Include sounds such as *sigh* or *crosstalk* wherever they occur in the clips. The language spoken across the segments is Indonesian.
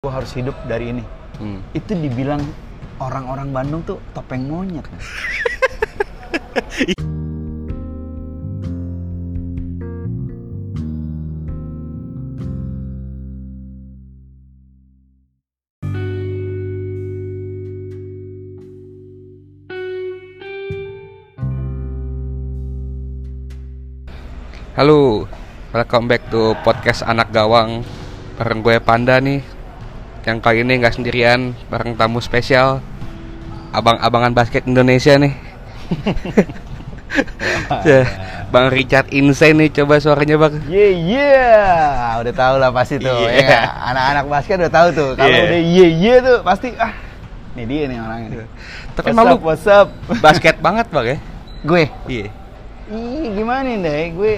gue harus hidup dari ini Hmm. itu dibilang orang-orang Bandung tuh topeng monyet. *laughs* Halo, welcome back to podcast anak gawang bareng gue Panda nih. Yang kali ini nggak sendirian, bareng tamu spesial, abang-abangan basket Indonesia nih. *laughs* Ya, Bang Richard Insane nih, coba suaranya bang. Ye ye, udah tahu lah pasti tuh. Iya. ya nggak? Anak-anak basket udah tahu tuh. Kalau Iya. udah ye ye tuh pasti ah, ini dia nih orangnya. Tapi malu what's up? basket banget bang ya. gue, Iya. ih gimana nih deh, gue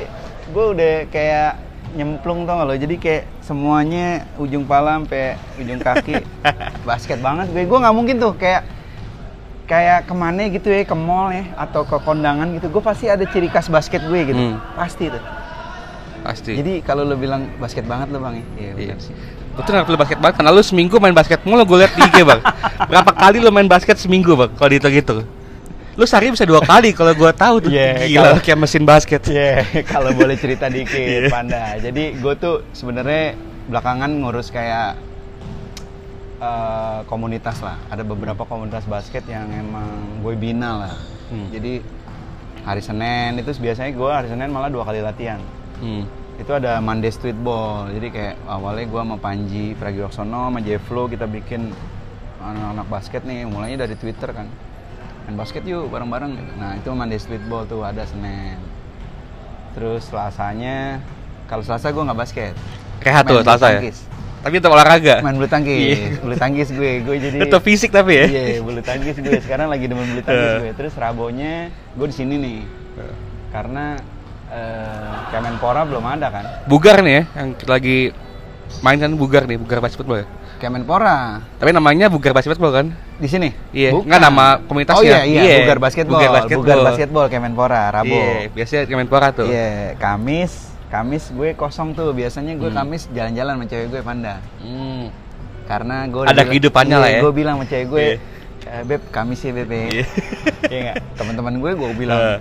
gue udah kayak nyemplung tau gak lo jadi kayak semuanya ujung pala sampai ujung kaki *laughs* basket banget gue gue nggak mungkin tuh kayak kayak ke mana gitu ya ke mall ya atau ke kondangan gitu gue pasti ada ciri khas basket gue gitu Hmm. pasti tuh Pasti. jadi kalau lo bilang basket banget lo bang ya iya Iya. sih Betul nggak perlu basket banget karena lu seminggu main basket mulu gue liat di IG bang. Berapa kali lu main basket seminggu bang? Kalau dihitung gitu. Lu sehari bisa dua kali kalau gue tahu tuh. Iya, Gila kalau- kayak mesin basket. Iya, *laughs* kalau boleh cerita dikit, Iya. Panda. Jadi gue tuh sebenarnya belakangan ngurus kayak eh, komunitas lah. Ada beberapa komunitas basket yang emang gue bina lah. Hmm. Jadi hari Senin itu biasanya gue hari Senin malah dua kali latihan. Hmm. Itu ada Monday Street Ball. Jadi kayak awalnya gue sama Panji Pragiwaksono sama Jeflo kita bikin anak-anak basket nih. Mulainya dari Twitter kan. Main basket yuk bareng-bareng gitu. Nah, itu Monday Street Ball tuh ada Senin. Terus Selasanya kalau Selasa gue nggak basket. Rehat tuh Selasa ya. Tapi tetap olahraga. Main bulu tangkis. Iya. bulu tangkis gue. Gue jadi Tetap fisik tapi ya. Iya, bulu tangkis gue. Sekarang lagi demen bulu tangkis Eh. gue. Terus Rabonya gue di sini nih. Karena eh, Kemenpora belum ada kan. Bugar nih ya, yang lagi main kan bugar nih, bugar basketball ya. Kemenpora Tapi namanya bugar basketball kan? di sini. Iya, Bukan. nggak nama komunitasnya. Oh iya, iya, Iya, Bugar Basketball. Bugar Basketball. Bugar Basketball Kemenpora, Rabo. Iya, biasanya Kemenpora tuh. Iya, Kamis, Kamis gue kosong tuh. Biasanya gue Hmm. Kamis jalan-jalan sama cewek gue Panda. Hmm. Karena gue Ada kehidupannya lah ya. Gue bilang sama cewek gue, Iya. "Eh, beb, Kamis ya beb. ya." Iya. Iya nggak? Teman-teman gue gue bilang, *laughs* Eh.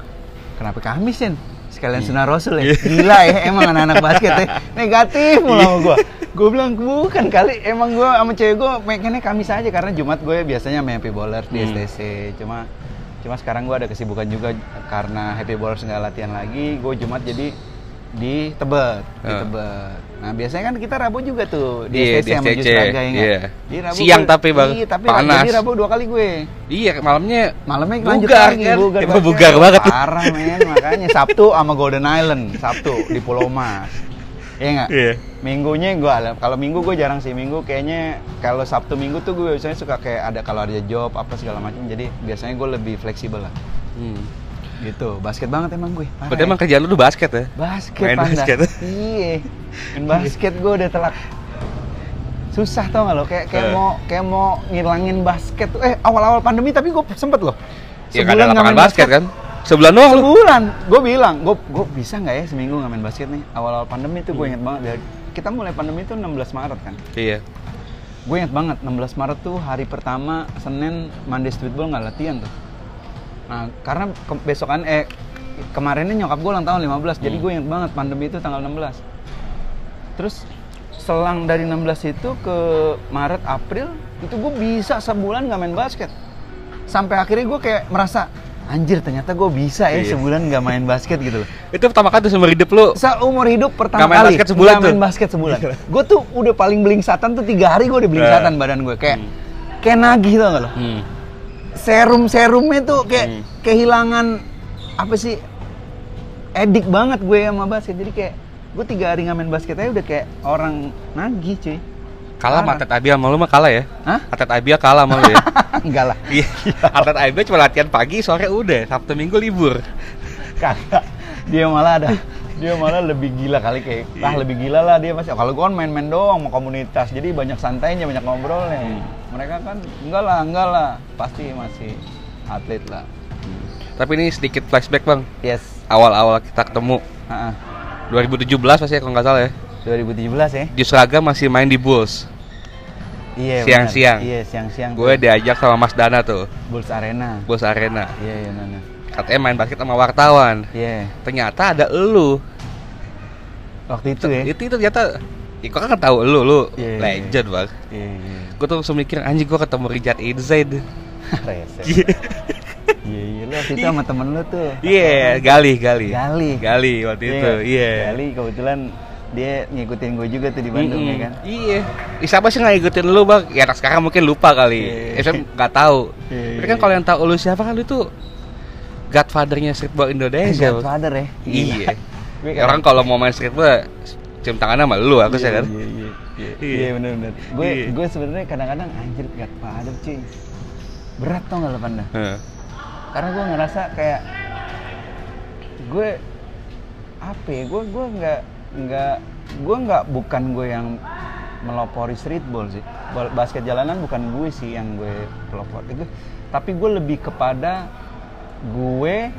kenapa Kamis Sin? Sekalian Hmm. sunah rasul ya. Gila ya, emang anak-anak basket ya. Negatif mulu sama gue. Gue bilang bukan kali, emang gue sama cewek gue pengennya Kamis aja karena Jumat gue biasanya sama Happy Bowlers di Hmm. STC. Cuma cuma sekarang gue ada kesibukan juga karena Happy Bowlers nggak latihan lagi. Gue Jumat jadi di Tebet, di Eh. Tebet. Nah biasanya kan kita Rabu juga tuh di Iya, STC di sama STC, Jus Raga ya iya. Di Rabu Siang gue- tapi, Bang. Iya tapi Panas. jadi Rabu dua kali gue. Iya, malamnya Malamnya lanjut bugar, lagi, kan? bugar, basket. bugar banget. Parah men, makanya Sabtu sama Golden Island, Sabtu di Pulau Mas. Iya nggak? Iya. Minggunya gue kalau minggu gue jarang sih minggu kayaknya kalau Sabtu Minggu tuh gue biasanya suka kayak ada kalau ada job apa segala macam jadi biasanya gue lebih fleksibel lah Hmm. Gitu basket banget emang gue parah Berarti ya. emang kerjaan lu tuh basket ya? basket main Panda. basket. *laughs* iya main basket gue udah telat susah tau gak lo kayak kayak Eh. mau kayak mau ngilangin basket tuh eh awal-awal pandemi tapi gue sempet loh Ya ada nggak lapangan main basket, kan? Sebulan doang sebulan gue bilang gue gue bisa nggak ya seminggu nggak main basket nih awal-awal pandemi tuh gue Hmm. inget banget dari kita mulai pandemi tuh 16 Maret kan Iya. gue inget banget 16 Maret tuh hari pertama Senin Monday Streetball nggak latihan tuh nah karena ke- besokan eh kemarinnya nyokap gue ulang tahun 15 jadi Hmm. gue inget banget pandemi itu tanggal 16 terus selang dari 16 itu ke Maret April itu gue bisa sebulan nggak main basket sampai akhirnya gue kayak merasa anjir ternyata gue bisa ya Iya. sebulan nggak main basket gitu loh *laughs* Itu pertama kali tuh seumur hidup lu. seumur hidup pertama main kali basket sebulan nggak main tuh? basket sebulan *laughs* gue tuh udah paling belingsatan tuh tiga hari gue udah belingsatan Eh. badan gue kayak Hmm. kayak nagih tau gak lo Hmm. Serum serumnya tuh kayak Hmm. kehilangan apa sih edik banget gue sama basket jadi kayak gue tiga hari nggak main basket aja udah kayak orang nagih cuy Kalah sama. Atlet Abia sama lu mah kalah ya? Hah? Atlet Abia kalah sama lu ya? *laughs* enggak lah Iya. Atlet Abia cuma latihan pagi, sore udah. Sabtu Minggu libur. kagak dia malah ada dia malah lebih gila kali kayak ah Iya. lebih gila lah dia masih kalau gue kan main-main doang mau komunitas jadi banyak santainya banyak ngobrolnya Hmm. Mereka kan enggak lah enggak lah pasti masih atlet lah Tapi ini sedikit flashback bang. yes Awal-awal kita ketemu Ha-ha. 2017 pasti ya kalau nggak salah ya. 2017 ya Jus Raga masih main di Bulls. Iya, Siang-siang. Iya, siang-siang. Gue diajak sama Mas Dana tuh, Bulls Arena. bos arena. Iya, iya, Nana. Katanya main basket sama wartawan. Iya. Ternyata ada elu. Waktu itu ya. Itu itu ternyata Iko kan tahu lu, lu Iya, iya. legend bang. Iya, iya. Gue tuh langsung mikir anjing gue ketemu Richard Inside. Rese. Iya, Iya, iya. Lu waktu itu sama temen lu tuh. Iya, Gali, Gali. Gali. Gali waktu Iya itu, iya. Gali kebetulan dia ngikutin gue juga tuh di Bandung Mm-mm. ya kan. Iya. Ih, siapa sih nggak ngikutin lu bang? Ya anak sekarang mungkin lupa kali. Iya. Ya saya nggak tahu. Iya, Tapi iya, kan iya. kalau yang tahu lu siapa kan lu tuh Godfather-nya streetball Indonesia. Bang. Godfather ya. Iya. Orang kalau mau main streetball cium tangannya sama lu aku sih kan. Iya, iya, iya. Iya. Iya, benar benar. Gue Iya. gue sebenarnya kadang-kadang anjir Godfather cuy. Berat tau gak lo Panda? Heeh. Karena gue ngerasa kayak gue apa ya? Gue gue nggak nggak gue nggak bukan gue yang melopori streetball sih. Basket jalanan bukan gue sih yang gue pelopor itu, tapi gue lebih kepada gue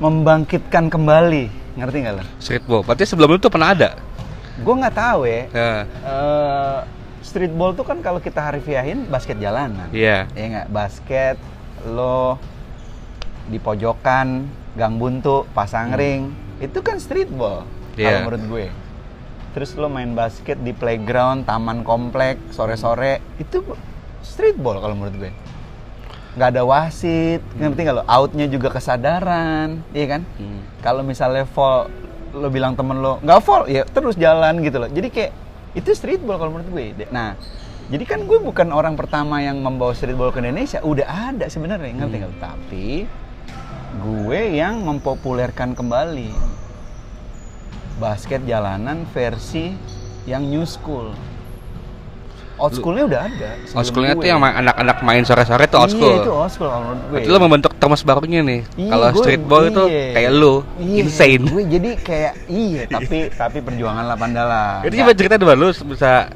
membangkitkan kembali, ngerti nggak lo? Streetball. Berarti sebelum itu pernah ada. Gue nggak tahu ya. Heeh. eh streetball tuh kan kalau kita harfiahin basket jalanan. Iya. Ya nggak basket lo di pojokan gang buntu pasang ring itu kan streetball kalau Hmm. Iya. menurut gue. Terus lo main basket di playground taman komplek sore-sore itu streetball kalau menurut gue. Nggak ada wasit, ngerti nggak lo? Outnya juga kesadaran, iya kan? Hmm. Kalau misalnya fall, lo bilang temen lo nggak fall, ya terus jalan gitu loh. Jadi kayak itu streetball kalau menurut gue. Nah, jadi kan gue bukan orang pertama yang membawa streetball ke Indonesia. Udah ada sebenarnya, ngerti nggak? lo? Tapi gue yang mempopulerkan kembali basket jalanan versi yang new school. Old schoolnya udah ada. Old schoolnya tuh yang anak-anak main sore-sore tuh old school. Iya, itu old school menurut gue. Berarti lo membentuk Thomas barunya nih. Iya, Kalau gue- streetball itu iya. kayak lu, Iya, insane. Gue jadi kayak iya, tapi tapi perjuangan lah pandala. Itu coba cerita dulu lu bisa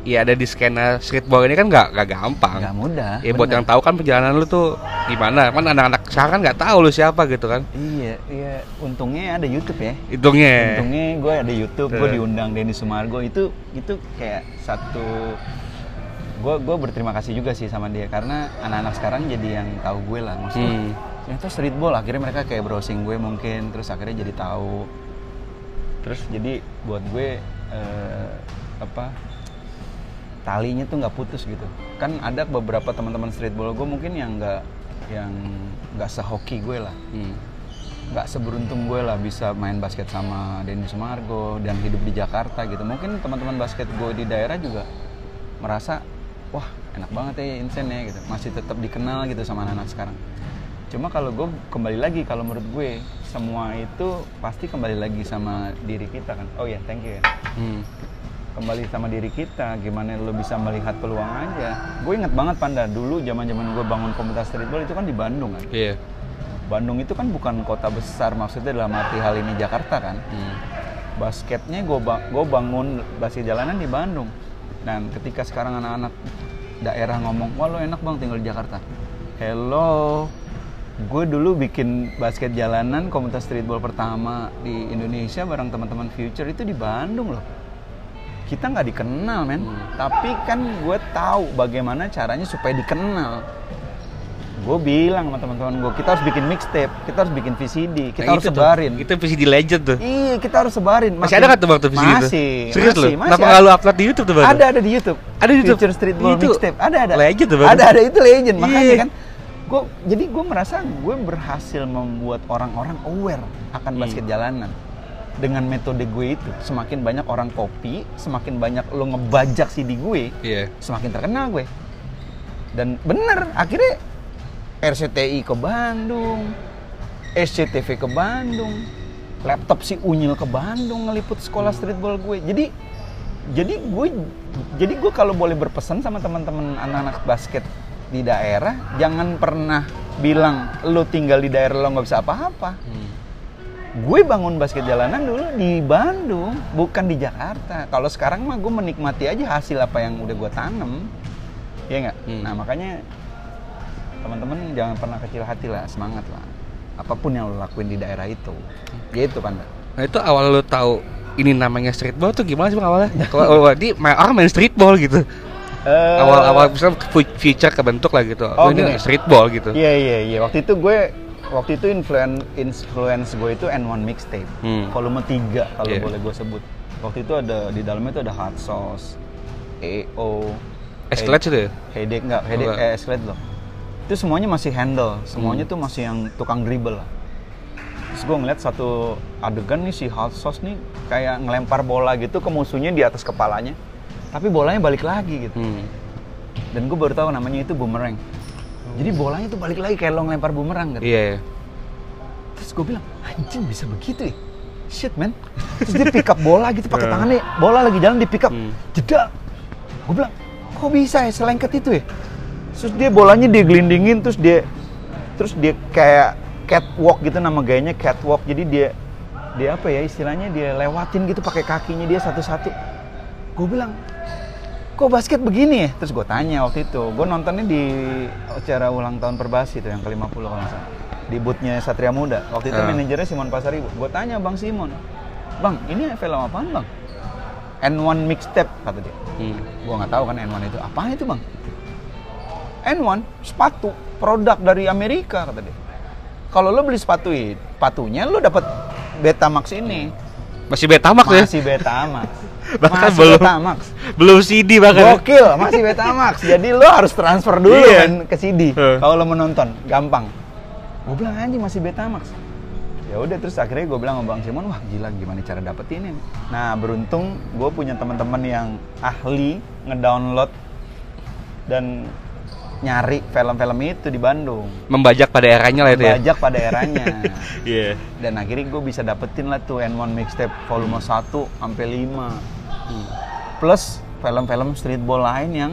ya ada di skena streetball ini kan nggak nggak gampang. Nggak mudah. Ya buat bener. yang tahu kan perjalanan lu tuh gimana. Kan anak-anak sekarang kan nggak tahu lu siapa gitu kan. Iya, iya. Untungnya ada YouTube ya. Hitungnya. Untungnya gue ada YouTube, gue diundang Denny Sumargo itu itu kayak satu gue gue berterima kasih juga sih sama dia karena anak-anak sekarang jadi yang tahu gue lah maksudnya. Hmm. ternyata streetball akhirnya mereka kayak browsing gue mungkin terus akhirnya jadi tahu. Terus jadi buat gue eh, apa talinya tuh nggak putus gitu. Kan ada beberapa teman-teman streetball gue mungkin yang nggak yang nggak sehoki gue lah. Hmm. nggak seberuntung gue lah bisa main basket sama Denny Sumargo dan hidup di Jakarta gitu. Mungkin teman-teman basket gue di daerah juga merasa wah enak banget ya Insen ya gitu. Masih tetap dikenal gitu sama anak-anak sekarang. Cuma kalau gue kembali lagi kalau menurut gue semua itu pasti kembali lagi sama diri kita kan. Oh ya thank you ya. Hmm. kembali sama diri kita gimana lo bisa melihat peluang aja. Gue inget banget Panda dulu zaman zaman gue bangun komunitas streetball itu kan di Bandung kan. Iya. Bandung itu kan bukan kota besar maksudnya dalam arti hal ini Jakarta kan. Hmm. basketnya gue gue bangun basket jalanan di Bandung dan ketika sekarang anak-anak daerah ngomong wah lo enak bang tinggal di Jakarta. Hello gue dulu bikin basket jalanan komunitas streetball pertama di Indonesia bareng teman-teman Future itu di Bandung loh. Kita nggak dikenal men. Hmm. tapi kan gue tahu bagaimana caranya supaya dikenal gue bilang sama teman-teman gue kita harus bikin mixtape kita harus bikin VCD kita Nah, harus itu tuh. sebarin Itu visi di legend tuh. Iya, kita harus sebarin. Masih ada nggak tuh waktu itu? Masih. Serius masih, masih Kenapa nggak lu upload di YouTube tuh Bang? Ada ada di YouTube. Ada di YouTube? Future Streetball Itu Mixtape. Ada ada. legend tuh, Bang. Ada ada itu legend. Makanya Iya. kan gue jadi gue merasa gue berhasil membuat orang-orang aware akan Hmm. basket jalanan dengan metode gue itu semakin banyak orang kopi semakin banyak lo ngebajak CD gue Iya. semakin terkenal gue dan bener akhirnya RCTI ke Bandung SCTV ke Bandung laptop si Unyil ke Bandung ngeliput sekolah streetball gue. Jadi jadi gue jadi gue kalau boleh berpesan sama teman-teman anak-anak basket di daerah jangan pernah bilang lo tinggal di daerah lo nggak bisa apa-apa. Hmm. gue bangun basket jalanan dulu di Bandung bukan di Jakarta. Kalau sekarang mah gue menikmati aja hasil apa yang udah gue tanam. Ya nggak? Hmm. nah makanya teman-teman jangan pernah kecil hati lah semangat lah apa pun yang lo lakuin di daerah itu gitu panda Nah itu awal lu tahu ini namanya streetball tuh gimana sih bang awalnya? *laughs* Kalau oh, di main orang main streetball gitu. Eh, Awal-awal misalnya fu- future kebentuk lah gitu. Oh, ini gini. streetball gitu. Iya iya iya. Waktu itu gue waktu itu influen influence gue itu N1 mixtape. Hmm. Volume 3 kalau Iya. boleh gue sebut. Waktu itu ada di dalamnya itu ada hot sauce, EO, Escalate itu ya? Headache enggak, Headache eh, Escalate loh. Itu semuanya masih handle, semuanya Hmm. tuh masih yang tukang dribble lah. Terus gue ngeliat satu adegan nih si hot sauce nih kayak ngelempar bola gitu ke musuhnya di atas kepalanya. Tapi bolanya balik lagi gitu. Hmm. Dan gue baru tahu namanya itu boomerang. Jadi bolanya tuh balik lagi kayak lo ngelempar boomerang gitu. Iya. iya. Terus gue bilang, anjing bisa begitu ya? Shit man. Terus dia pick up bola gitu pakai Eh. *laughs* tangannya. Bola lagi jalan di pick up. Hmm. Jeda. Gue bilang, kok bisa ya selengket itu ya? Terus dia bolanya dia gelindingin terus dia terus dia kayak catwalk gitu nama gayanya catwalk. Jadi dia dia apa ya istilahnya dia lewatin gitu pakai kakinya dia satu-satu. Gue bilang, kok basket begini ya? Terus gue tanya waktu itu, gue nontonnya di acara ulang tahun Perbasi itu yang ke-50 kalau nggak salah. Di bootnya Satria Muda. Waktu itu Ah. manajernya Simon Pasaribu. Gue tanya Bang Simon, Bang ini film apaan Bang? N1 mixtape kata dia. Hmm. Gue nggak tahu kan N1 itu. Apaan itu Bang? N1 sepatu produk dari Amerika kata dia. Kalau lo beli sepatu itu, sepatunya lo dapat Betamax ini. Masih Betamax ya? Masih Betamax. *laughs* Bahkan masih belum. Betamax. Belum CD bahkan. Gokil, masih Betamax. *laughs* Jadi lo harus transfer dulu Iya. kan ke CD. Heeh. Kalau lo menonton, gampang. Gue bilang anjing masih Betamax. Ya udah terus akhirnya gue bilang sama Bang Simon, wah gila gimana cara dapetin ini. Nah beruntung gue punya teman-teman yang ahli ngedownload dan nyari film-film itu di Bandung. Membajak pada eranya lah itu ya. Bajak pada eranya. *laughs* Iya. Dan akhirnya gue bisa dapetin lah tuh N1 Mixtape volume 1 sampai 5. Hmm. Plus film-film streetball lain yang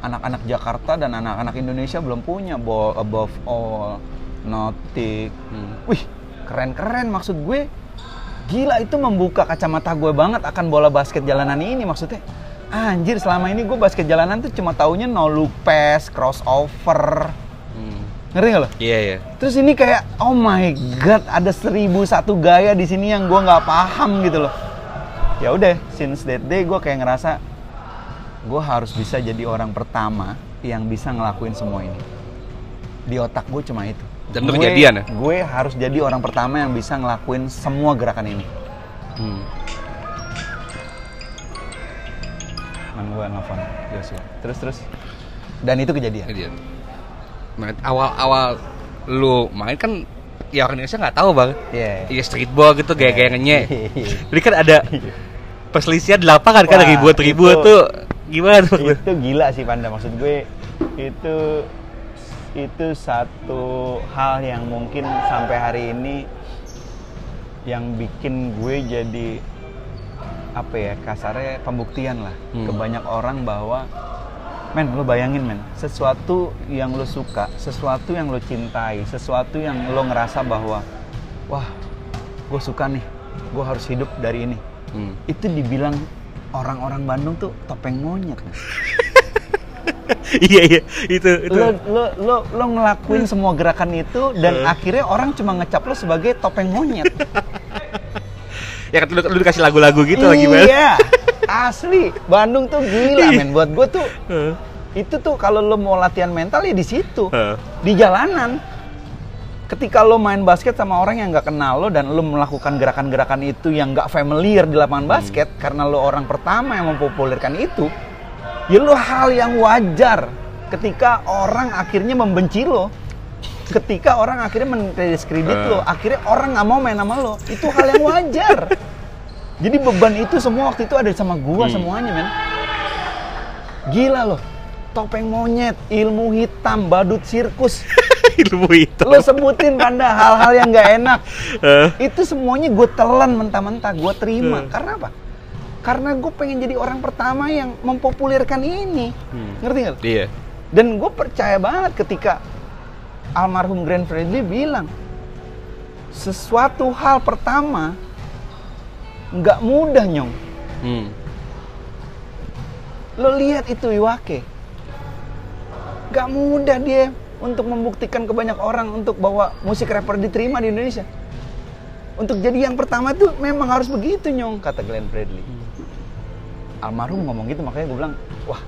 anak-anak Jakarta dan anak-anak Indonesia belum punya. Ball Above All, Nautic. Hmm. Wih, keren-keren maksud gue. Gila itu membuka kacamata gue banget akan bola basket jalanan ini maksudnya. Anjir selama ini gue basket jalanan tuh cuma taunya no look pass, crossover. Hmm. Ngerti gak lo? Iya iya. Terus ini kayak oh my god ada seribu satu gaya di sini yang gue nggak paham gitu loh. Ya udah since that day gue kayak ngerasa gue harus bisa jadi orang pertama yang bisa ngelakuin semua ini. Di otak gue cuma itu. Dan Gue- kejadian ya? Gue harus jadi orang pertama yang bisa ngelakuin semua gerakan ini. Hmm. Temen gue nelfon Joshua. Terus terus. Dan itu kejadian. Kejadian. Nah, awal-awal lu main kan ya orang Indonesia nggak tahu bang. Iya. Iya streetball gitu gaya-gaya ngenyek. Iya. Jadi *laughs* kan ada perselisihan di lapangan kan Wah, ribuan-ribuan itu- tuh gimana tuh? itu gila sih Panda maksud gue itu itu satu hal yang mungkin sampai hari ini yang bikin gue jadi apa ya kasarnya pembuktian lah Hmm. ke banyak orang bahwa men lo bayangin men sesuatu yang lo suka sesuatu yang lo cintai sesuatu yang lo ngerasa bahwa wah gue suka nih gue harus hidup dari ini Hmm. itu dibilang orang-orang Bandung tuh topeng monyet iya iya itu itu. lo lo lo lo ngelakuin semua gerakan itu dan akhirnya orang cuma ngecap lo sebagai topeng monyet. Ya kan lu, lu dikasih lagu-lagu gitu lagi gimana? iya, *laughs* asli. Bandung tuh gila men. Buat gue tuh itu tuh kalau lo mau latihan mental ya di situ, di jalanan. Ketika lo main basket sama orang yang nggak kenal lo dan lo melakukan gerakan-gerakan itu yang nggak familiar di lapangan Hmm. basket karena lo orang pertama yang mempopulerkan itu, ya lo hal yang wajar ketika orang akhirnya membenci lo. Ketika orang akhirnya mendiskredit Eh. lo, akhirnya orang nggak mau main sama lo, itu hal yang wajar. Jadi beban itu semua waktu itu ada sama gua Hmm. semuanya, men. Gila loh. Topeng monyet, ilmu hitam, badut sirkus. *laughs* Ilmu itu. Lo sebutin panda hal-hal yang nggak enak. Heeh. Itu semuanya gue telan mentah-mentah, gue terima. Hmm. Karena apa? Karena gue pengen jadi orang pertama yang mempopulerkan ini. Hmm. Ngerti nggak? lo? Iya. Dan gue percaya banget ketika almarhum Grand Fredly bilang sesuatu hal pertama nggak mudah nyong. Hmm. Lo lihat itu Iwake. Gak mudah dia untuk membuktikan ke banyak orang untuk bahwa musik rapper diterima di Indonesia. untuk jadi yang pertama tuh memang harus begitu nyong kata Glenn Bradley almarhum ngomong gitu makanya gue bilang wah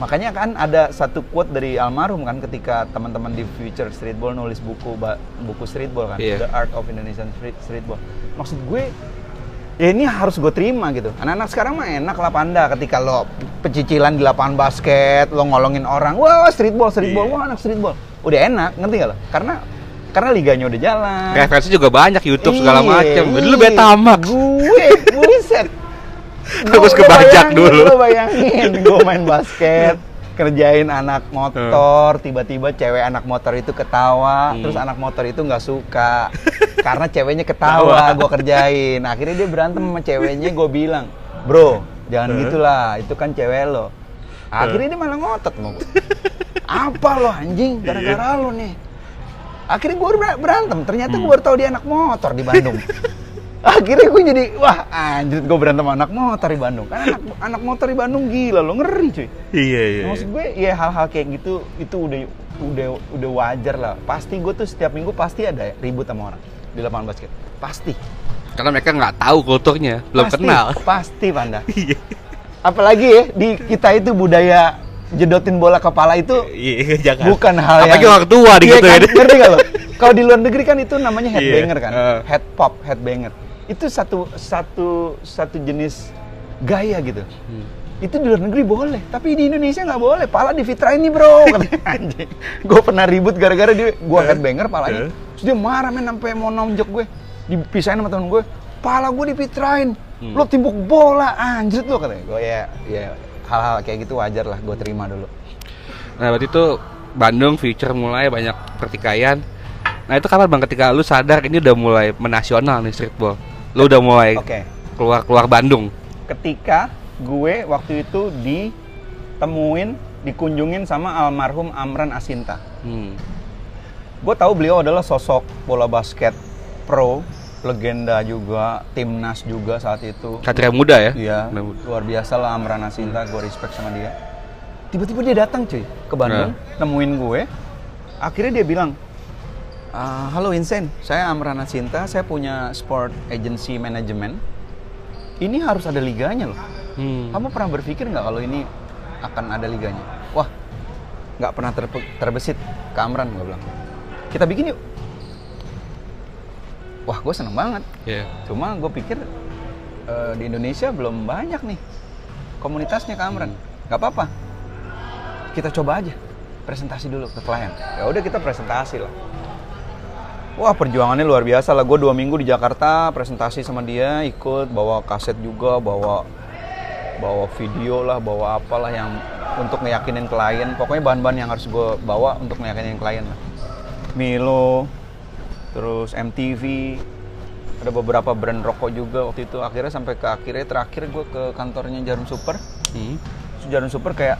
makanya kan ada satu quote dari almarhum kan ketika teman-teman di Future Streetball nulis buku buku streetball kan Iya. The Art of Indonesian Street Streetball maksud gue ya ini harus gue terima gitu anak-anak sekarang mah enak lah panda ketika lo pecicilan di lapangan basket lo ngolongin orang wah streetball streetball Iya. wah anak streetball udah enak ngerti gak lo karena karena liganya udah jalan Referensi juga banyak YouTube segala Iya, macam. Dulu Betamax. Gue, buset. Gua- kebajak bayangin, dulu. Gue bayangin, gue main basket, kerjain anak motor, tiba-tiba cewek anak motor itu ketawa, Hmm. terus anak motor itu nggak suka, *laughs* karena ceweknya ketawa, gue kerjain. Akhirnya dia berantem sama ceweknya, gue bilang, bro, jangan gitulah, itu kan cewek lo. Akhirnya dia malah ngotot gue. Apa lo anjing, gara-gara lo nih. Akhirnya gue berantem, ternyata gue baru tahu dia anak motor di Bandung. *laughs* Akhirnya gue jadi, wah anjir gue berantem anak motor di Bandung. Kan anak, anak motor di Bandung gila lo, ngeri cuy. Iya iya. Maksud gue ya hal-hal kayak gitu itu udah udah udah wajar lah. Pasti gue tuh setiap minggu pasti ada ribut sama orang di lapangan basket. Pasti. Karena mereka nggak tahu kulturnya, belum Pasti. kenal. Pasti Panda. *laughs* Iya. Apalagi ya di kita itu budaya jedotin bola kepala itu Iya, jangan. bukan hal Apalagi yang orang tua di Iya gitu kan? ya. Ngerti gak lo? Kalau di luar negeri kan itu namanya headbanger Iya, kan, uh. head pop, headbanger. Itu satu satu satu jenis gaya gitu. Hmm. Itu di luar negeri boleh, tapi di Indonesia nggak boleh. Pala difitrain nih bro, *laughs* katanya anjing. Gue pernah ribut gara-gara dia, gue headbanger palanya. Eh. Terus dia marah men sampai mau nonjok gue, dipisahin sama temen gue. Pala gue difitrain, Hmm. lo timbuk bola, anjir lo katanya. Gue ya, ya hal-hal kayak gitu wajar lah, gue terima dulu. Nah, berarti itu Bandung future mulai banyak pertikaian. Nah, itu kapan Bang ketika lu sadar ini udah mulai menasional nih streetball? Lu udah mulai Oke. keluar-keluar Bandung. ketika gue waktu itu ditemuin, dikunjungin sama almarhum Amran Asinta. Hmm. Gue tahu beliau adalah sosok bola basket pro, legenda juga, timnas juga saat itu. Satria muda ya? Iya, luar biasa lah Amran Asinta, gue respect sama dia. Tiba-tiba dia datang cuy ke Bandung, nemuin gue. Akhirnya dia bilang, "Ah, halo Insen, saya Amran Asinta, saya punya sport agency management. Ini harus ada liganya loh. Hmm. Kamu pernah berpikir nggak kalau ini akan ada liganya? Wah, nggak pernah terpe- terbesit ke Amran, gue bilang. Kita bikin yuk. Wah, gue seneng banget. Iya. Cuma gue pikir eh, di Indonesia belum banyak nih komunitasnya ke Amran. Gak apa-apa. Kita coba aja presentasi dulu ke klien. Ya udah kita presentasi lah. Wah perjuangannya luar biasa lah. Gue dua minggu di Jakarta presentasi sama dia, ikut bawa kaset juga, bawa bawa video lah, bawa apalah yang untuk ngeyakinin klien. Pokoknya bahan-bahan yang harus gue bawa untuk ngeyakinin klien lah. Milo, terus MTV, ada beberapa brand rokok juga waktu itu. Akhirnya sampai ke akhirnya terakhir gue ke kantornya Jarum Super. Hmm. Jarum Super kayak,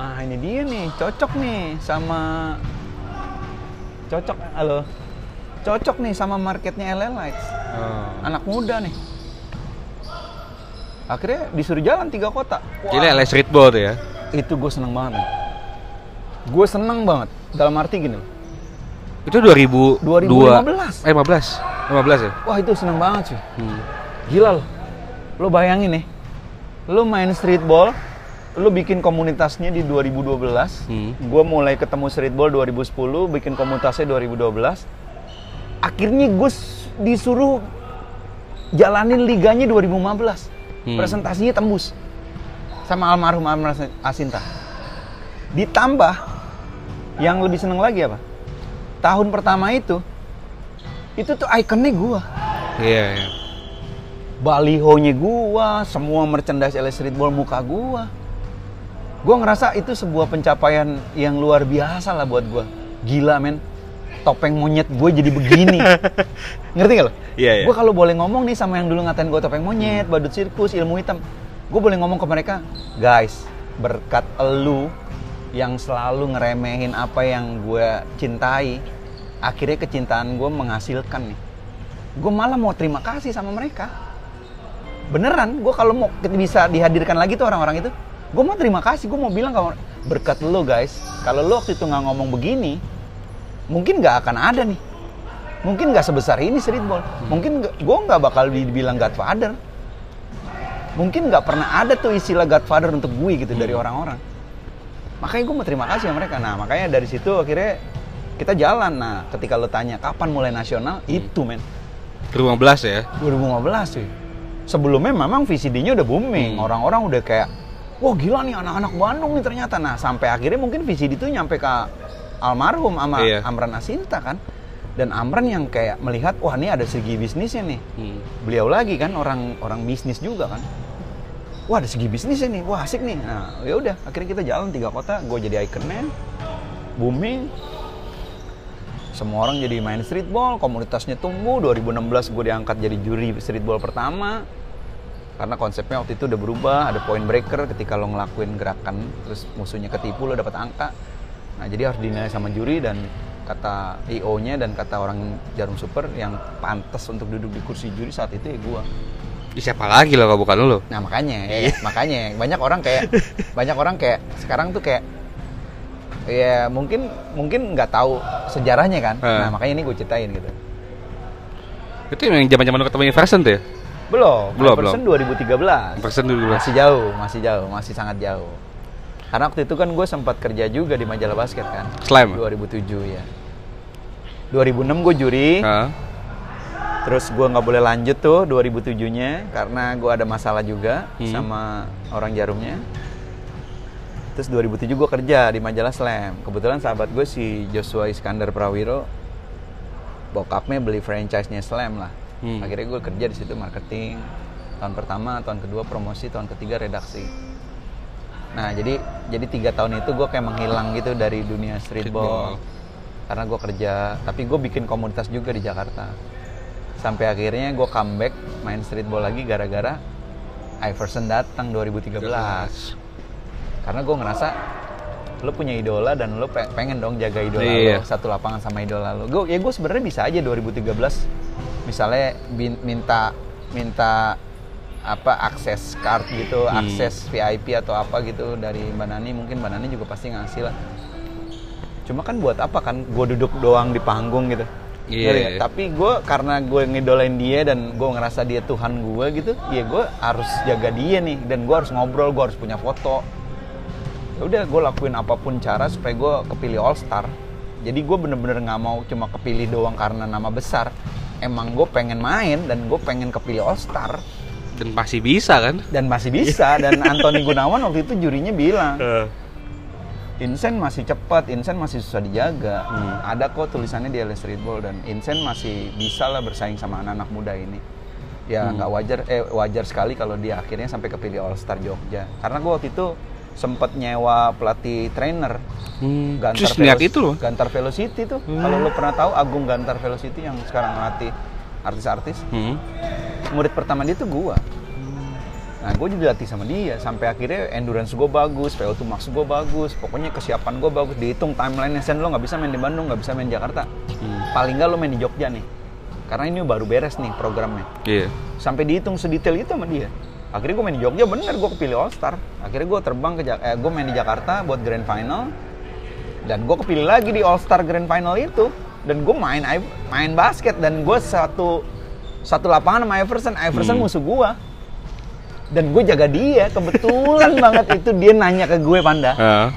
ah ini dia nih, cocok nih sama cocok, halo, cocok nih sama marketnya LL Lights, Oh. anak muda nih. Akhirnya disuruh jalan tiga kota. Jadi LA streetball tuh ya? Itu gue seneng banget. Gue seneng banget. Dalam arti gini. Itu 2000 2015. Eh 15. 15 ya? Wah itu seneng banget sih. Hmm. Gila loh. Lo bayangin nih. Lo main streetball. Lo bikin komunitasnya di 2012. Hmm. Gue mulai ketemu streetball 2010. Bikin komunitasnya 2012. Akhirnya gue disuruh jalanin liganya 2015. Hmm. Presentasinya tembus. Sama almarhum Amran Asinta. Ditambah yang lebih seneng lagi apa? Tahun pertama itu itu tuh ikonnya gua. Iya, iya. Balihonya gua, semua merchandise LA Streetball muka gua. Gua ngerasa itu sebuah pencapaian yang luar biasa lah buat gua. Gila men. Topeng monyet gue jadi begini. *laughs* Ngerti gak lo? Iya, iya. Gue kalau boleh ngomong nih sama yang dulu ngatain gue topeng monyet, badut sirkus, ilmu hitam. Gue boleh ngomong ke mereka, guys, berkat elu yang selalu ngeremehin apa yang gue cintai, akhirnya kecintaan gue menghasilkan nih. Gue malah mau terima kasih sama mereka. Beneran, gue kalau mau bisa dihadirkan lagi tuh orang-orang itu, gue mau terima kasih, gue mau bilang orang, berkat lo guys, kalau lo waktu itu nggak ngomong begini, mungkin nggak akan ada nih. Mungkin nggak sebesar ini streetball. Mungkin gue nggak bakal dibilang godfather. Mungkin nggak pernah ada tuh istilah godfather untuk gue gitu dari orang-orang. Makanya gue mau terima kasih sama mereka. Nah makanya dari situ akhirnya kita jalan. Nah ketika lo tanya kapan mulai nasional itu men. 2015 ya? 2015 sih sebelumnya memang VCD-nya udah booming. Hmm. orang-orang udah kayak wah gila nih anak-anak Bandung nih ternyata. Nah sampai akhirnya mungkin VCD itu nyampe ke almarhum sama Iya. Amran Asinta kan. Dan Amran yang kayak melihat wah ini ada segi bisnisnya nih. Hmm. beliau lagi kan orang orang bisnis juga kan. Wah ada segi bisnisnya nih. Wah asik nih. Nah ya udah akhirnya kita jalan tiga kota. Gue jadi ikonnya booming semua orang jadi main streetball komunitasnya tumbuh. 2016 gue diangkat jadi juri streetball pertama karena konsepnya waktu itu udah berubah ada point breaker ketika lo ngelakuin gerakan terus musuhnya ketipu lo dapat angka nah jadi harus dinilai sama juri dan kata IO nya dan kata orang jarum super yang pantas untuk duduk di kursi juri saat itu ya gue Di siapa lagi lo kalau bukan lo? Nah makanya, ya, makanya banyak orang kayak *laughs* banyak orang kayak sekarang tuh kayak ya mungkin mungkin nggak tahu sejarahnya kan. Eh. Nah makanya ini gue ceritain gitu. Itu yang zaman-zaman lo ketemu Iverson tuh ya? Belum, Belum, Iverson 2013. Iverson dulu Masih jauh, masih jauh, masih sangat jauh. Karena waktu itu kan gue sempat kerja juga di majalah basket kan. Slam? 2007 ya. 2006 gue juri, Hah? terus gue nggak boleh lanjut tuh 2007-nya karena gue ada masalah juga Hmm. sama orang jarumnya. Terus 2007 gue kerja di majalah Slam. Kebetulan sahabat gue si Joshua Iskandar Prawiro, bokapnya beli franchise-nya Slam lah. Hmm. Akhirnya gue kerja di situ marketing. Tahun pertama, tahun kedua promosi, tahun ketiga redaksi. Nah jadi jadi tiga tahun itu gue kayak menghilang gitu dari dunia streetball. Streetball. Karena gue kerja, tapi gue bikin komunitas juga di Jakarta. Sampai akhirnya gue comeback main streetball lagi gara-gara Iverson datang 2013 karena gue ngerasa lo punya idola dan lo pe- pengen dong jaga idola Iya. lo satu lapangan sama idola lo gue ya gue sebenarnya bisa aja 2013 misalnya bin- minta minta apa akses card gitu Hmm. akses VIP atau apa gitu dari Mbak Nani mungkin Mbak Nani juga pasti ngasih lah. Cuma kan buat apa kan? Gue duduk doang di panggung gitu. Iya. Ngerti nggak? tapi gue karena gue ngidolain dia dan gue ngerasa dia Tuhan gue gitu ya gue harus jaga dia nih. Dan gue harus ngobrol gue harus punya foto. Ya udah gue lakuin apa pun cara supaya gue kepilih All Star. Jadi gue bener-bener nggak mau cuma kepilih doang karena nama besar emang gue pengen main dan gue pengen kepilih All Star Dan masih bisa kan? dan masih bisa dan Anthony Gunawan waktu itu jurinya bilang Eh. Insen masih cepat, Insen masih susah dijaga. Hmm. Ada kok tulisannya di LA Streetball dan Insen masih bisa lah bersaing sama anak-anak muda ini. Ya Hmm. nggak wajar, eh wajar sekali kalau dia akhirnya sampai kepilih All Star Jogja. Karena gue waktu itu sempat nyewa pelatih trainer Hmm. Gantar Terus Veloc- itu loh. Gantar Velocity tuh. Kalau lo pernah tahu Agung Gantar Velocity yang sekarang melatih artis-artis, Hmm. murid pertama dia tuh gua. Nah, gue juga dilatih sama dia sampai akhirnya endurance gue bagus, VO2 max gue bagus, pokoknya kesiapan gue bagus. Dihitung timeline sen lo nggak bisa main di Bandung, nggak bisa main di Jakarta. Hmm. Paling nggak lo main di Jogja nih, karena ini baru beres nih programnya. Iya. Sampai dihitung sedetail itu sama dia. Akhirnya gue main di Jogja, bener gue kepilih All Star. Akhirnya gue terbang ke Jak- eh, gue main di Jakarta buat Grand Final, dan gue kepilih lagi di All Star Grand Final itu. Dan gue main main basket dan gue satu satu lapangan sama Iverson. Iverson Hmm. musuh gue. Dan gue jaga dia. Kebetulan *laughs* banget itu dia nanya ke gue Panda. Ah.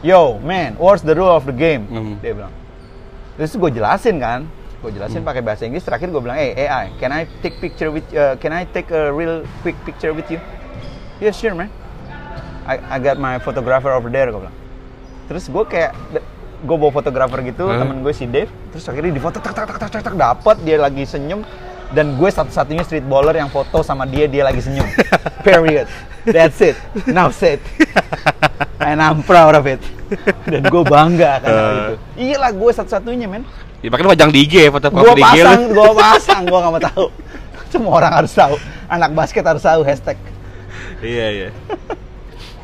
Yo, man, what's the rule of the game? Hmm. Dia bilang. Terus gue jelasin kan, gue jelasin pakai bahasa Inggris. Terakhir gue bilang, hey AI, can I take picture with, uh, can I take a real quick picture with you? Yeah, sure man. I, I got my photographer over there, gue bilang. Terus gue kayak, gue bawa fotografer gitu, Huh? temen gue si Dave. Terus akhirnya di foto, tak tak tak tak tak tak, dapet dia lagi senyum. Dan gue satu-satunya streetballer yang foto sama dia, dia lagi senyum. *laughs* Period. That's it. Now set. *laughs* And I'm proud of it. Dan gue bangga karena Uh. itu. Iya lah, gue satu-satunya, men. Ya makanya pajang di IG foto Gue di IG lu. pasang, gue pasang, gue gak mau tahu. *laughs* Semua orang harus tahu. Anak basket harus tahu hashtag. Iya, iya.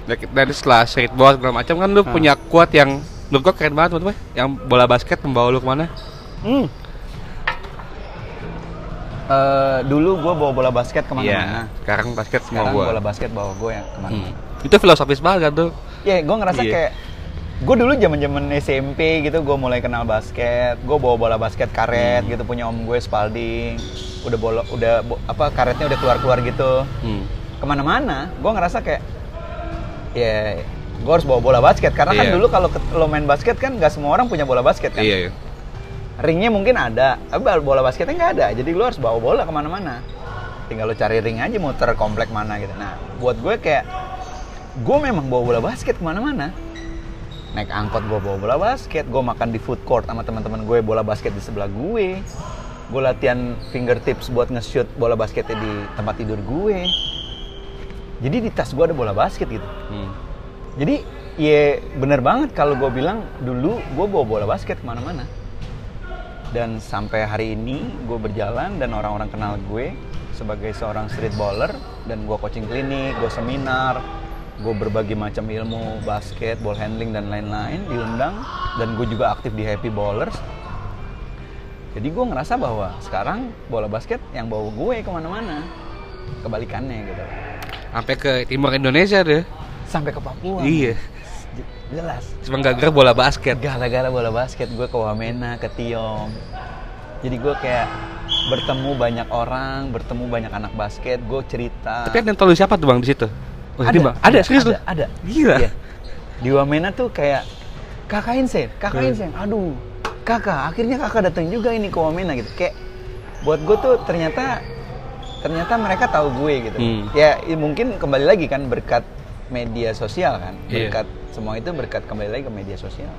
Dan setelah streetball segala macam kan lu Hmm. punya quote yang menurut gua keren banget gua. Yang bola basket membawa lu ke mana? Hmm. Eh, dulu gue bawa bola basket ke mana-mana. Iya. Sekarang basket semua Sekarang gua. bola basket bawa gue yang ke mana Hmm. Itu filosofis banget kan tuh. Ya, gue ngerasa Iya. kayak gue dulu zaman zaman SMP gitu gue mulai kenal basket. Gue bawa bola basket karet Hmm. gitu punya om gue Spalding. Udah bola udah bo- apa karetnya udah keluar keluar gitu. Hmm. ke mana-mana gue ngerasa kayak ya gue harus bawa bola basket. Karena kan Iya. dulu kalau lo main basket kan nggak semua orang punya bola basket kan. Iya, iya. ringnya mungkin ada tapi bola basketnya nggak ada. Jadi lo harus bawa bola ke mana-mana. Tinggal lo cari ring aja muter komplek mana gitu. Nah buat gue kayak gue memang bawa bola basket ke mana-mana naik angkot gue bawa bola basket. Gue makan di food court sama teman-teman gue bola basket di sebelah gue. Gue latihan fingertips buat nge-shoot bola basketnya di tempat tidur gue. Jadi di tas gue ada bola basket gitu. Hmm. jadi ya bener banget kalau gue bilang dulu gue bawa bola basket ke mana-mana. Dan sampai hari ini gue berjalan dan orang-orang kenal gue sebagai seorang street baller dan gue coaching klinik, gue seminar, gue berbagai macam ilmu basket, ball handling dan lain-lain diundang dan gue juga aktif di Happy Ballers. Jadi gue ngerasa bahwa sekarang bola basket yang bawa gue ke mana-mana, kebalikannya gitu. Sampai ke timur Indonesia deh. Sampai ke Papua. Iya. Jelas. Cuma gara-gara bola basket. Gara-gara bola basket gue ke Wamena, ke Tiong. Jadi gue kayak bertemu banyak orang, bertemu banyak anak basket, gue cerita. Tapi ada yang tahu siapa tuh bang di situ? Oh, ini bang. Ada serius ada, tuh? Ada. Gila. Iya. Di Wamena tuh kayak kakak Insen, kakak. Insen. Aduh, kakak. Akhirnya kakak datang juga ini ke Wamena gitu. Kayak buat gue tuh ternyata ternyata mereka tahu gue gitu. Hmm. Ya mungkin kembali lagi kan berkat media sosial kan. Iya. Berkat semua itu berkat kembali lagi ke media sosial.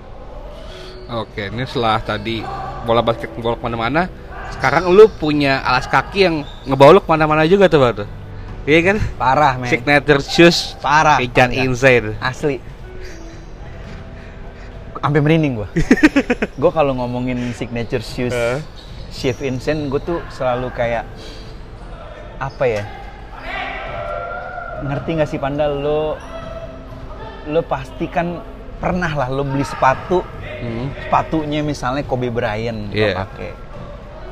Oke, ini setelah tadi bola basket lu ke mana-mana, sekarang lu punya alas kaki yang ngebawa lu ke mana-mana juga tuh bang tuh. Iya kan? Parah, men. Signature shoes Parah. Pican parah. Insane. Asli. Sampai merinding gua. *laughs* gua kalau ngomongin signature shoes Eh. Chef Insane gue tuh selalu kayak apa ya? Ngerti nggak sih Panda lo lo pasti kan pernah lah lo beli sepatu Hmm. sepatunya misalnya Kobe Bryant lo Iya. pakai.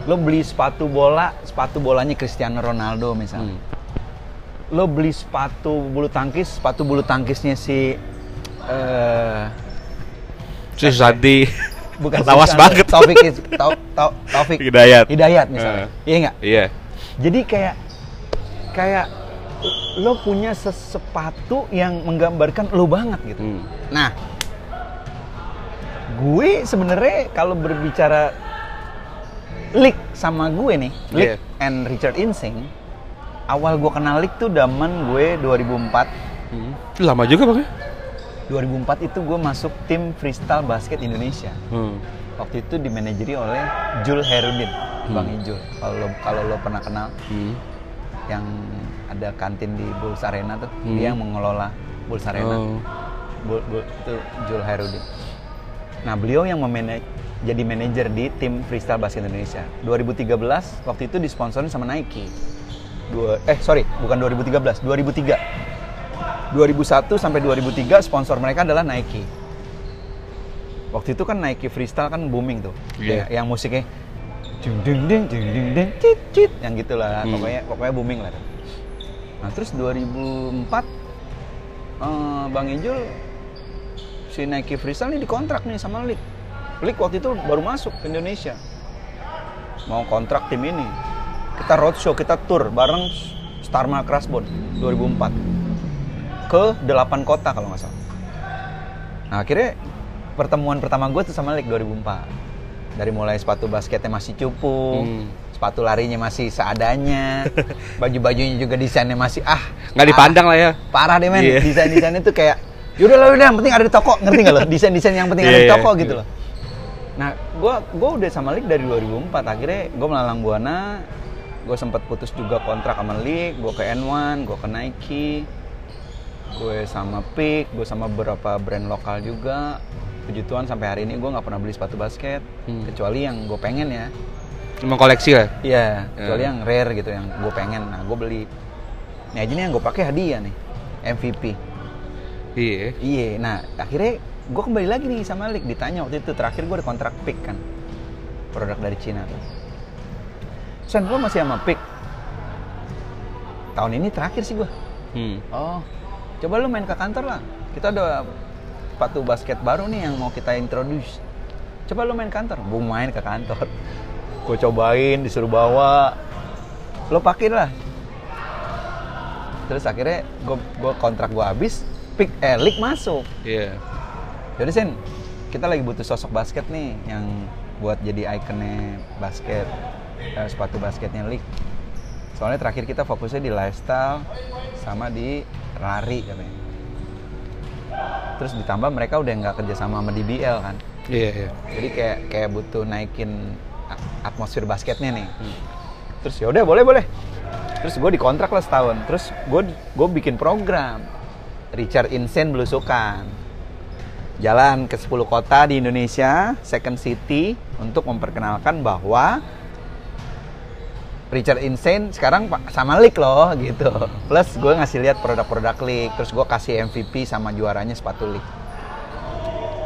Lo beli sepatu bola, sepatu bolanya Cristiano Ronaldo misalnya Hmm. Lo beli sepatu bulu tangkis, sepatu bulu tangkisnya si eh Shoes tadi. bukan Lawas si- banget. Taufik Is- *laughs* Tau- Tau- Taufik Hidayat. Hidayat misalnya. Eh. Iya nggak? Iya. Jadi kayak kayak lo punya sepatu yang menggambarkan lo banget gitu. Hmm. Nah, gue sebenarnya kalau berbicara Lick sama gue nih, Lick Iya. and Richard Insing, awal gue kenal Lick tuh zaman gue 2004 Hmm. Lama juga bang ya? 2004 itu gue masuk tim freestyle basket Indonesia. Hmm. Waktu itu dimanajeri oleh Jul Herudin, Bang Hmm. Ijul. Kalau lo kalau lo pernah kenal Hmm. yang ada kantin di Bulls Arena tuh, Hmm. dia yang mengelola Bulls Arena. Oh. Bul- Bul- itu Jul Herudin. Nah, beliau yang memanaj jadi manajer di tim freestyle basket Indonesia. 2013 waktu itu disponsorin sama Nike. Dua, eh sorry, bukan 2013, 2003. 2001 sampai 2003 sponsor mereka adalah Nike. Waktu itu kan Nike freestyle kan booming tuh. Ya, yang musiknya ding ding ding ding ding ding cit cit yang gitulah Hmm. pokoknya pokoknya booming lah. Nah, terus 2004 eh, Bang Ijul si Nike freestyle ini dikontrak nih sama Lik. Lik waktu itu baru masuk ke Indonesia. Mau kontrak tim ini. Kita roadshow, kita tour bareng Starma Crashbone 2004 ke 8 kota kalau nggak salah. Nah akhirnya pertemuan pertama gue tuh sama Lik 2004. Dari mulai sepatu basketnya masih cupu, Hmm. sepatu larinya masih seadanya, *laughs* baju-bajunya juga desainnya masih ah Nggak dipandang lah ya. parah deh men Iya. desain-desainnya tuh kayak yaudah lah udah yang penting ada di toko ngerti nggak lo *laughs* desain-desain yang penting ada Iya, di iya, toko iya. gitu loh nah gua gua udah sama Lik dari 2004 akhirnya gue melalang buana gue sempat putus juga kontrak sama Lik gue ke N1 gue ke Nike gue sama Peak gue sama beberapa brand lokal juga puji Tuhan sampai hari ini gue nggak pernah beli sepatu basket Hmm. kecuali yang gue pengen ya Cuma koleksi lah. Iya, kecuali Ya. yang rare gitu yang gue pengen. Nah, gue beli. Nah, ini yang gue pakai hadiah nih, MVP. Iya. Iya, nah akhirnya gue kembali lagi nih sama Lik ditanya waktu itu terakhir gue ada kontrak pick kan, produk dari Cina tuh. Sen, gue masih sama pick. Tahun ini terakhir sih gue. Hmm. Oh, coba lu main ke kantor lah. Kita ada sepatu basket baru nih yang mau kita introduce. Coba lo main kantor, gue main ke kantor. Gue cobain, disuruh bawa. Lo pakai lah. Terus akhirnya gue kontrak gue habis, pick eh league masuk. Iya. Jadi Sen, kita lagi butuh sosok basket nih yang buat jadi ikonnya basket, eh, sepatu basketnya League. Soalnya terakhir kita fokusnya di lifestyle sama di lari katanya. Terus ditambah mereka udah nggak kerja sama sama DBL kan. Iya, iya. Jadi kayak kayak butuh naikin atmosfer basketnya nih. Terus ya udah boleh boleh. Terus gue dikontrak lah setahun. Terus gue gue bikin program Richard Insane belusukan. Jalan ke 10 kota di Indonesia, second city untuk memperkenalkan bahwa Richard Insane sekarang sama League loh gitu. Plus gue ngasih lihat produk-produk League, terus gue kasih MVP sama juaranya sepatu League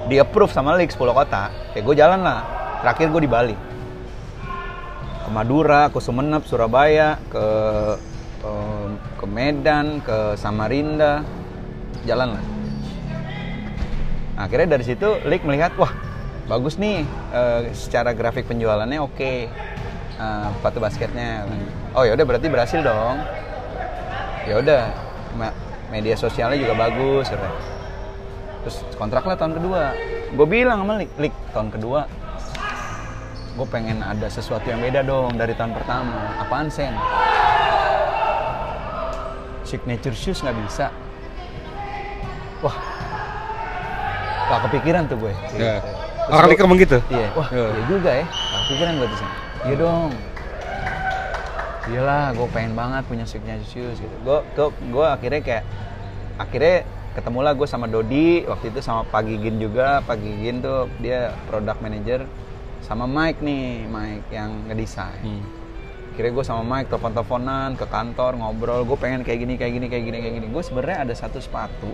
di approve sama League 10 kota. Kayak gue jalan lah. Terakhir gue di Bali. Ke Madura, ke Sumeneb, Surabaya, ke ke Medan, ke Samarinda, jalan lah. Nah, akhirnya dari situ League melihat wah bagus nih eh, secara grafik penjualannya oke Eh, sepatu basketnya. Oh ya udah berarti berhasil dong. Ya udah me- media sosialnya juga bagus. katanya. Terus kontrak lah tahun kedua. Gue bilang sama Lik, Lik tahun kedua gue pengen ada sesuatu yang beda dong dari tahun pertama. Apaan sen? Signature shoes nggak bisa. Wah, gak kepikiran tuh gue. Ya. Terus Orang League ngomong gitu? Iya, wah Iya. iya juga ya. Gak kepikiran gue tuh sen. Iya dong. Iyalah, gue pengen banget punya signature shoes gitu. Gue, gue, gue akhirnya kayak akhirnya ketemulah gue sama Dodi waktu itu sama Pak Gigin juga. Pak Gigin tuh dia product manager sama Mike nih, Mike yang ngedesain. Hmm. Akhirnya gue sama Mike telepon-teleponan ke kantor ngobrol. Gue pengen kayak gini, kayak gini, kayak gini, kayak gini. Gue sebenarnya ada satu sepatu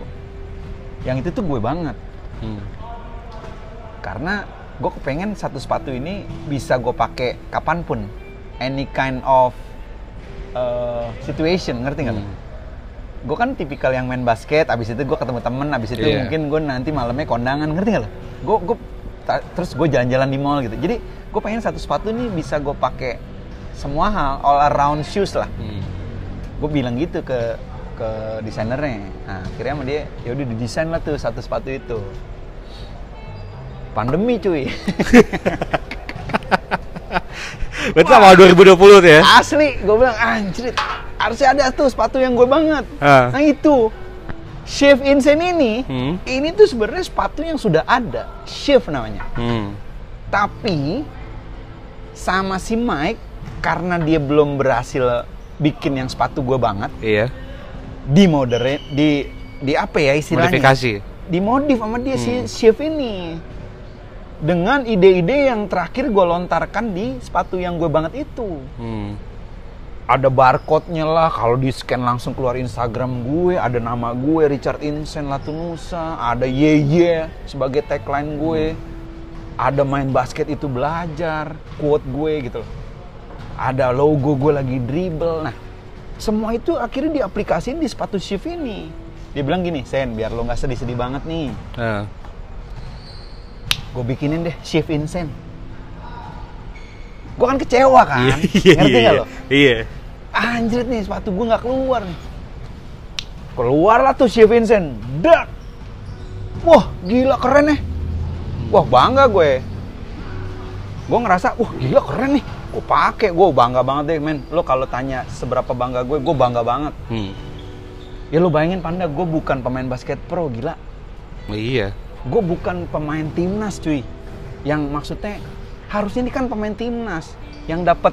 yang itu tuh gue banget Hmm. karena gue kepengen satu sepatu ini bisa gue pakai kapan pun any kind of uh, situation ngerti nggak? Hmm. Gue kan tipikal yang main basket, abis itu gue ketemu temen, abis itu Iya. mungkin gue nanti malamnya kondangan, ngerti nggak lo? Gue gue terus gue jalan-jalan di mall gitu. Jadi gue pengen satu sepatu ini bisa gue pakai semua hal, all around shoes lah. Hmm. Gue bilang gitu ke ke desainernya. Nah, akhirnya sama dia, ya udah didesain lah tuh satu sepatu itu. Pandemi cuy. *laughs* Berarti awal 2020 tuh ya? Asli, gue bilang anjir, harusnya ada tuh sepatu yang gue banget. Ah. Nah itu, Shift Insane ini, Hmm. ini tuh sebenarnya sepatu yang sudah ada, Shift namanya. Hmm. Tapi sama si Mike, karena dia belum berhasil bikin yang sepatu gue banget, Iya. di modern, di di apa ya istilahnya? Modifikasi. Dimodif sama dia si Hmm. Shift ini. Dengan ide-ide yang terakhir gue lontarkan di sepatu yang gue banget itu. Hmm. ada barcode-nya lah kalau di scan langsung keluar Instagram gue ada nama gue Richard Insen Latunusa ada Yeye sebagai tagline gue ada main basket itu belajar quote gue gitu loh ada logo gue lagi dribble nah semua itu akhirnya diaplikasiin di sepatu shift ini dia bilang gini Sen biar lo nggak sedih-sedih banget nih Ah. Gue bikinin deh shift Insen. Gue kan kecewa kan? Iya, ngerti iya, nggak iya. lo? Iya. anjir nih sepatu gue nggak keluar nih. Keluar lah tuh si Vincent dak. Wah gila keren nih wah bangga gue. Gue ngerasa wah gila keren nih. Gue pakai gue bangga banget deh men. Lo kalau tanya seberapa bangga gue gue bangga banget. Hmm. ya lo bayangin panda gue bukan pemain basket pro gila. Iya. Gue bukan pemain timnas cuy yang maksudnya harusnya ini kan pemain timnas yang dapat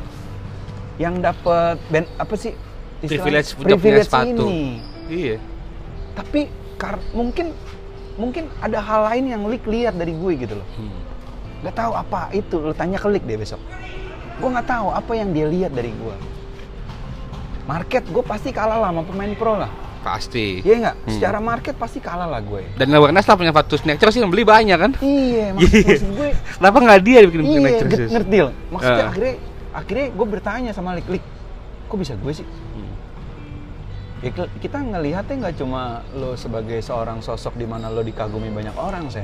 yang dapat ben apa sih? Privilege punya Privilege sepatu. ini Iya. tapi kar mungkin mungkin ada hal lain yang Lik lihat dari gue gitu loh Hmm. tahu apa itu lo tanya ke Lik deh besok gue nggak tahu apa yang dia lihat dari gue market gue pasti kalah lah sama pemain pro lah Pasti. iya nggak Hmm. secara market pasti kalah lah gue Dan awareness lah punya sepatu snatcher sih yang beli banyak kan? iya *laughs* mak- Iya. maksud gue Kenapa nggak dia bikin iya get- shoes? ngerti loh maksudnya Ah. akhirnya akhirnya gue bertanya sama Lik Lik kok bisa gue sih Hmm. ya kita ngelihatnya nggak cuma lo sebagai seorang sosok di mana lo dikagumi banyak orang sen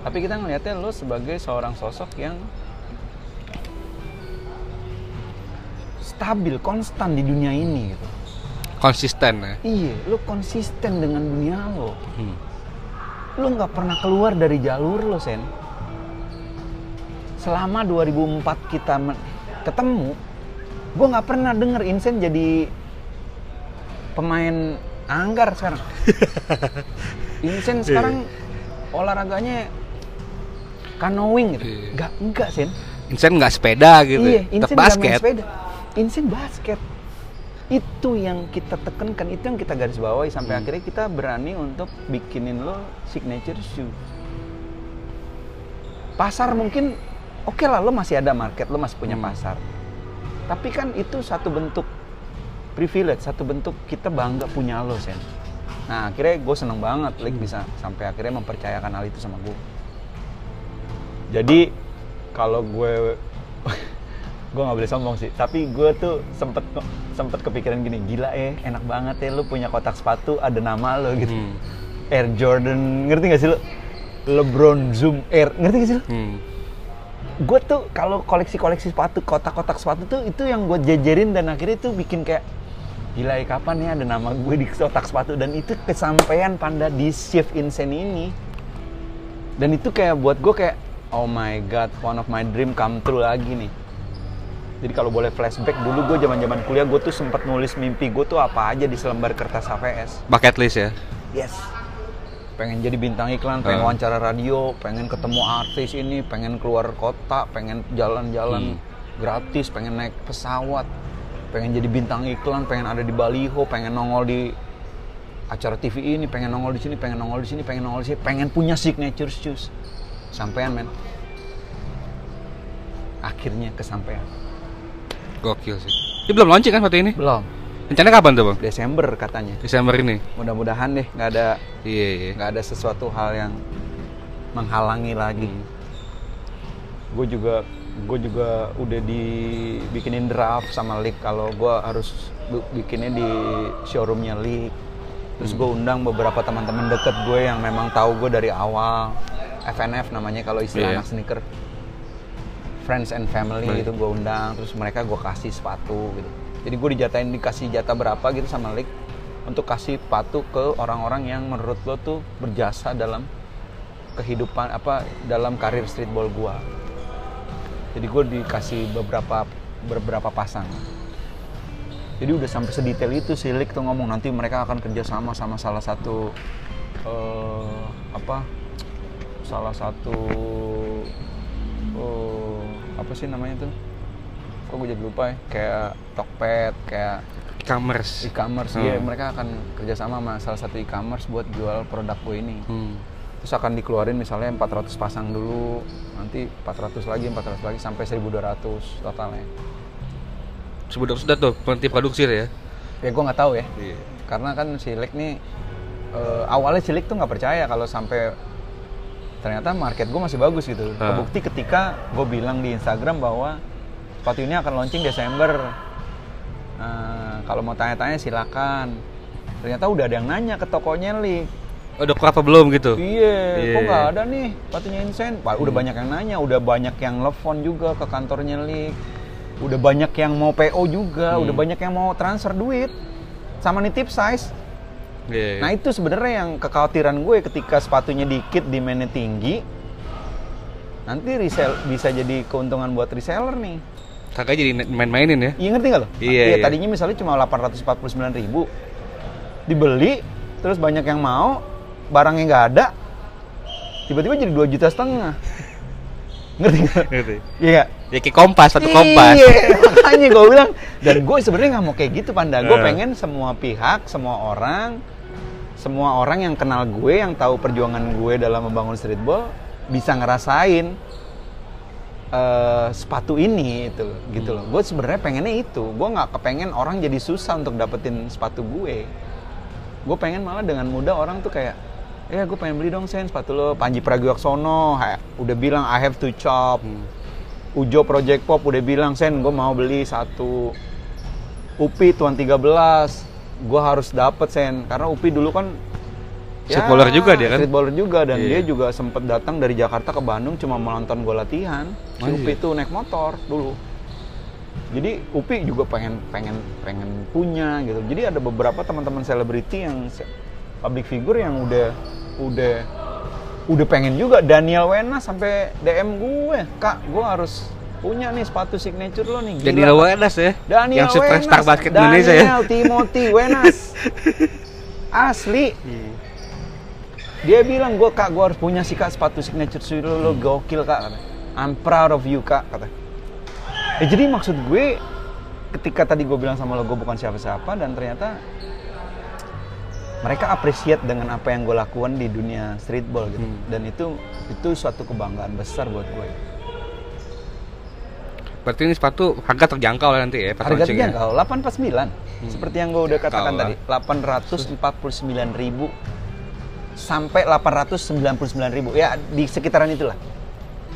tapi kita ngelihatnya lo sebagai seorang sosok yang stabil konstan di dunia ini gitu Konsisten ya. iya lo konsisten dengan dunia lo Hmm. lo nggak pernah keluar dari jalur lo sen selama 2004 kita ketemu gue nggak pernah denger Insen jadi pemain anggar sekarang *laughs* Insen sekarang olahraganya canoeing gitu Iya. nggak enggak sen Insen nggak sepeda gitu. iya Tetap Insen basket. sepeda Insen basket itu yang kita tekankan itu yang kita garis bawahi sampai Hmm. akhirnya kita berani untuk bikinin lo signature shoe. Pasar mungkin oke lah lo masih ada market lo masih punya Hmm. pasar. Tapi kan itu satu bentuk privilege satu bentuk kita bangga punya lo sen. Nah akhirnya gue seneng banget like bisa sampai akhirnya mempercayakan hal itu sama gue. Jadi kalau gue *laughs* gue nggak boleh sombong sih. Tapi gue tuh sempet sempet kepikiran gini gila eh enak banget ya lu punya kotak sepatu ada nama lo gitu. Hmm. Air Jordan ngerti gak sih lo LeBron Zoom Air ngerti gak sih lo Hmm. gue tuh kalau koleksi-koleksi sepatu kotak-kotak sepatu tuh itu yang gue jejerin dan akhirnya tuh bikin kayak gila ya kapan ya ada nama gue di kotak sepatu? Dan itu kesampaian panda di shift insane ini. Dan itu kayak buat gue kayak oh my god one of my dream come true lagi nih jadi kalau boleh flashback dulu gue zaman zaman kuliah gue tuh sempat nulis mimpi gue tuh apa aja di selembar kertas HVS Bucket list ya. Yes. Pengen jadi bintang iklan, pengen Ah. wawancara radio, pengen ketemu artis ini, pengen keluar kota, pengen jalan-jalan gratis, pengen naik pesawat, pengen jadi bintang iklan, pengen ada di baliho, pengen nongol di acara TV ini, pengen nongol di sini, pengen nongol di sini, pengen nongol di sini, pengen punya signature shoes. Sampean men. Akhirnya kesampaian. Gokil sih. Ini belum launching kan foto ini? Belum. Rencana kapan tuh bang? Desember katanya. Desember ini. Mudah-mudahan deh nggak ada Iya iya. nggak ada sesuatu hal yang menghalangi lagi. Gue juga gue juga udah dibikinin draft sama Leak kalau gue harus bikinnya di showroomnya Leak. Terus gue undang beberapa teman-teman deket gue yang memang tahu gue dari awal. FNF namanya kalau istilah Iya. anak sneaker. Friends and family Baik. gitu gue undang. Terus mereka gue kasih sepatu gitu. Jadi gue dijatain dikasih jatah berapa gitu sama Leak untuk kasih sepatu ke orang-orang yang menurut lo tuh berjasa dalam kehidupan apa dalam karir streetball gua. Jadi gue dikasih beberapa beberapa pasang. Jadi udah sampai sedetail itu si Lik tuh ngomong nanti mereka akan kerja sama sama salah satu eh, apa salah satu eh, apa sih namanya tuh? Kok gue jadi lupa ya? Kayak Tokped, kayak E-commerce. e-commerce Hmm. Iya, mereka akan kerjasama sama salah satu e-commerce buat jual produk gue ini Hmm. terus akan dikeluarin misalnya 400 pasang dulu nanti 400 lagi 400 lagi sampai 1200 totalnya Sudah sudah tuh berhenti produksi ya. ya gue nggak tahu ya Iya. karena kan si Lek nih eh, awalnya si Lek tuh nggak percaya kalau sampai ternyata market gue masih bagus gitu Ah. kebukti ketika gue bilang di Instagram bahwa sepatu ini akan launching Desember Nah, kalau mau tanya-tanya silakan ternyata udah ada yang nanya ke tokonya Lik Udah keluar apa belum gitu? Iya, Iya. kok nggak ada nih sepatunya Insen? Udah banyak yang nanya, udah banyak yang telepon juga ke kantornya Lik. Udah banyak yang mau PO juga, Hmm. udah banyak yang mau transfer duit. Sama nih tip size. Iya. Nah itu sebenarnya yang kekhawatiran gue ketika sepatunya dikit, demandnya tinggi. Nanti resell bisa jadi keuntungan buat reseller nih. Kakak jadi main-mainin ya? Iya ngerti nggak lo? Iya, iya. Tadinya misalnya cuma 849 ribu, dibeli, terus banyak yang mau, barangnya nggak ada, tiba-tiba jadi 2 juta setengah. *laughs* Ngerti nggak? Ngerti. Iya nggak? Ya kayak kompas, satu kompas. Iya, *laughs* makanya gue bilang. Dan gue sebenarnya nggak mau kayak gitu, Panda. Gue Eh. pengen semua pihak, semua orang, semua orang yang kenal gue, yang tahu perjuangan gue dalam membangun streetball, bisa ngerasain eh, sepatu ini itu gitu loh. Gue sebenarnya pengennya itu. Gue nggak kepengen orang jadi susah untuk dapetin sepatu gue. Gue pengen malah dengan mudah orang tuh kayak, ya gue pengen beli dong sen sepatu lo. Panji Pragiwaksono udah bilang I have to chop. Hmm. Ujo Project Pop udah bilang sen gue mau beli satu UPI Tuan 13 gue harus dapet sen karena Upi dulu kan Streetballer juga dia kan? streetballer juga dan Iya. dia juga sempet datang dari Jakarta ke Bandung cuma menonton gue latihan si Oh, Upi iya. tuh naik motor dulu jadi Upi juga pengen pengen pengen punya gitu jadi ada beberapa teman-teman selebriti yang public figure yang udah udah udah pengen juga Daniel Wena sampai DM gue kak gue harus punya nih sepatu signature lo nih Gila, Daniel Kak." Wenas ya. Daniel yang superstar Wenas, basket Indonesia ya. Daniel *laughs* Timothy Wenas. Asli. Dia bilang gue kak gue harus punya sih kak sepatu signature shoe lo, lo gokil kak. Kata. I'm proud of you kak kata. Eh, jadi maksud gue ketika tadi gue bilang sama lo gue bukan siapa-siapa dan ternyata mereka appreciate dengan apa yang gue lakukan di dunia streetball gitu Hmm. dan itu itu suatu kebanggaan besar buat gue Berarti ini sepatu harga terjangkau lah nanti ya pas harga launching ya? terjangkau 849 seperti yang gue udah katakan tadi 849.000 sampai 899.000 ya di sekitaran itulah.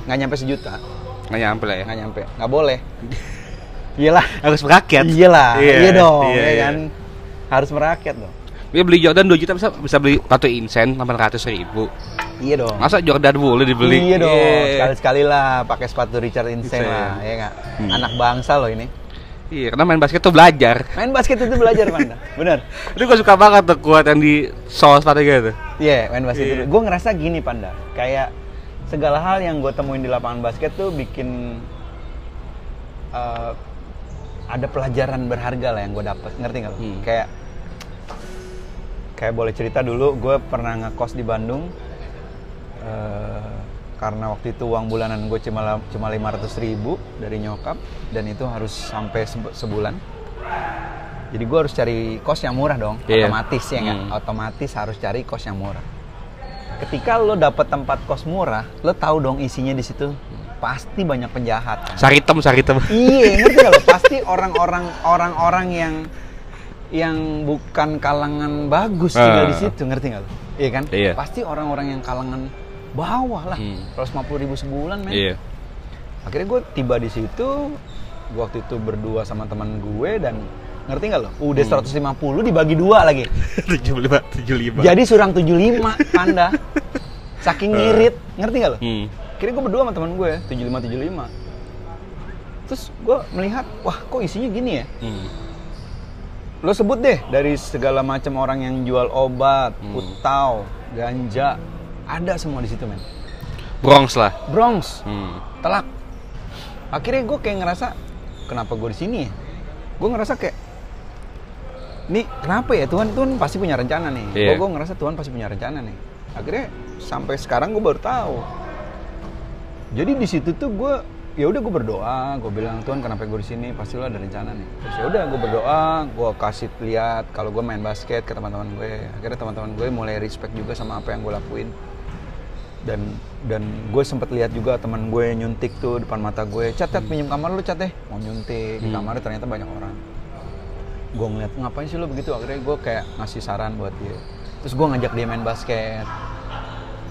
Nggak nyampe sejuta. Nggak nyampe lah ya. nggak nyampe. Nggak boleh. *laughs* Iyalah. Harus merakyat. iyalah. Iya, iya, dong iya, ya iya. kan? Harus merakyat dong. Dia beli Jordan 2 juta bisa bisa beli sepatu Insen 800 ribu. Iya dong Masa Jordan boleh dibeli? iya dong Iya. sekali sekali lah pakai sepatu Richard Insane lah ya nggak Hmm. anak bangsa loh ini Iya, karena main basket tuh belajar. main basket itu belajar panda *laughs* bener Itu gue suka banget tuh kuat yang di sol sepatu gitu. Iya, main basket Iya. dulu. Gue ngerasa gini, Panda. Kayak segala hal yang gue temuin di lapangan basket tuh bikin eh, ada pelajaran berharga lah yang gue dapet. Ngerti nggak? Hmm. Kayak kayak boleh cerita dulu, gue pernah ngekos di Bandung. Eh, karena waktu itu uang bulanan gue cuma cuma 500 ribu dari nyokap dan itu harus sampai sebu- sebulan. Jadi gue harus cari kos yang murah dong, Iya. otomatis ya nggak? Hmm. Otomatis harus cari kos yang murah. Ketika lo dapet tempat kos murah, lo tahu dong isinya di situ pasti banyak penjahat. kan? Saritem, saritem. Iya, ngerti lo? *laughs* Pasti orang-orang orang-orang yang yang bukan kalangan bagus tinggal Ah. di situ, ngerti gak lo? Iya kan? Iya. Pasti orang-orang yang kalangan bawah lah. Hmm. 150 ribu sebulan, men. Iya. Akhirnya gue tiba di situ, gue waktu itu berdua sama teman gue dan ngerti nggak lo? Udah Hmm. 150 dibagi dua lagi. *laughs* 75, 75. Jadi surang 75 panda. Saking ngirit, ngerti nggak lo? Hmm. Kira gue berdua sama teman gue 75 75. Terus gue melihat, wah kok isinya gini ya? Hmm. Lo sebut deh dari segala macam orang yang jual obat, Hmm. putau, ganja, ada semua di situ men. Bronx lah. Bronx, Hmm. telak. Akhirnya gue kayak ngerasa, kenapa gue di sini ya? Gue ngerasa kayak, nih kenapa ya Tuhan Tuhan pasti punya rencana nih. Iya. Gue ngerasa Tuhan pasti punya rencana nih. Akhirnya sampai sekarang gue baru tahu. Jadi di situ tuh gue ya udah gue berdoa, gue bilang Tuhan kenapa gue di sini pasti lo ada rencana nih. Terus ya udah gue berdoa, gue kasih lihat kalau gue main basket ke teman-teman gue. Akhirnya teman-teman gue mulai respect juga sama apa yang gue lakuin dan dan gue sempet lihat juga teman gue nyuntik tuh depan mata gue. Cat cat pinjam kamar lu cat deh. Mau nyuntik. Di Hmm. kamarnya ternyata banyak orang. Gue ngeliat ngapain sih lu begitu? Akhirnya gue kayak ngasih saran buat dia. Terus gue ngajak dia main basket.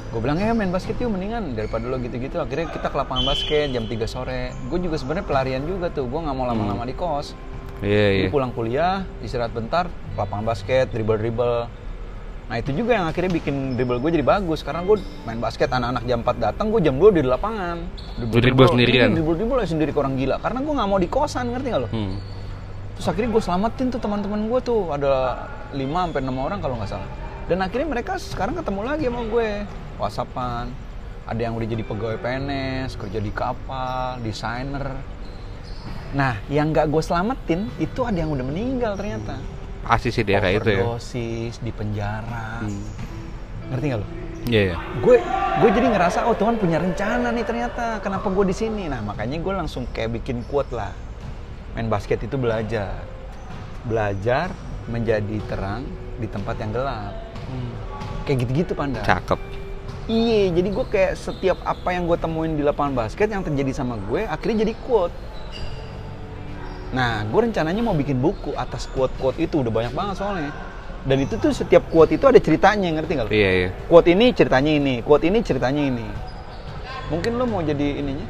Gue bilang ya main basket yuk mendingan daripada lo gitu-gitu. Akhirnya kita ke lapangan basket jam 3 sore. Gue juga sebenarnya pelarian juga tuh. Gue nggak mau lama-lama di kos. Iya, iya. jadi pulang kuliah istirahat bentar lapangan basket dribble dribble nah itu juga yang akhirnya bikin dribble gue jadi bagus. Karena gue main basket anak-anak jam 4 datang gue jam 2 di lapangan. Dribble sendirian. dribble dribble sendiri orang gila. Karena gue nggak mau di kosan ngerti nggak lo? Hmm. terus akhirnya gue selamatin tuh teman-teman gue tuh. Ada 5 sampai 6 orang kalau nggak salah. Dan akhirnya mereka sekarang ketemu lagi sama gue. Whatsappan. Ada yang udah jadi pegawai PNS kerja di kapal desainer. Nah yang nggak gue selamatin itu ada yang udah meninggal ternyata Pasti sih daerah itu ya. Overdosis, di penjara. Hmm. ngerti nggak lo Iya, iya. gue gue jadi ngerasa oh Tuhan punya rencana nih ternyata. Kenapa gue di sini? Nah makanya gue langsung kayak bikin quote lah. Main basket itu belajar. Belajar menjadi terang di tempat yang gelap. Kayak gitu-gitu panda. Cakep. iya jadi gue kayak setiap apa yang gue temuin di lapangan basket yang terjadi sama gue akhirnya jadi quote nah gue rencananya mau bikin buku atas quote-quote itu udah banyak banget soalnya dan itu tuh setiap quote itu ada ceritanya ngerti nggak? Iya, iya. quote ini ceritanya ini, quote ini ceritanya ini. Mungkin lo mau jadi ininya?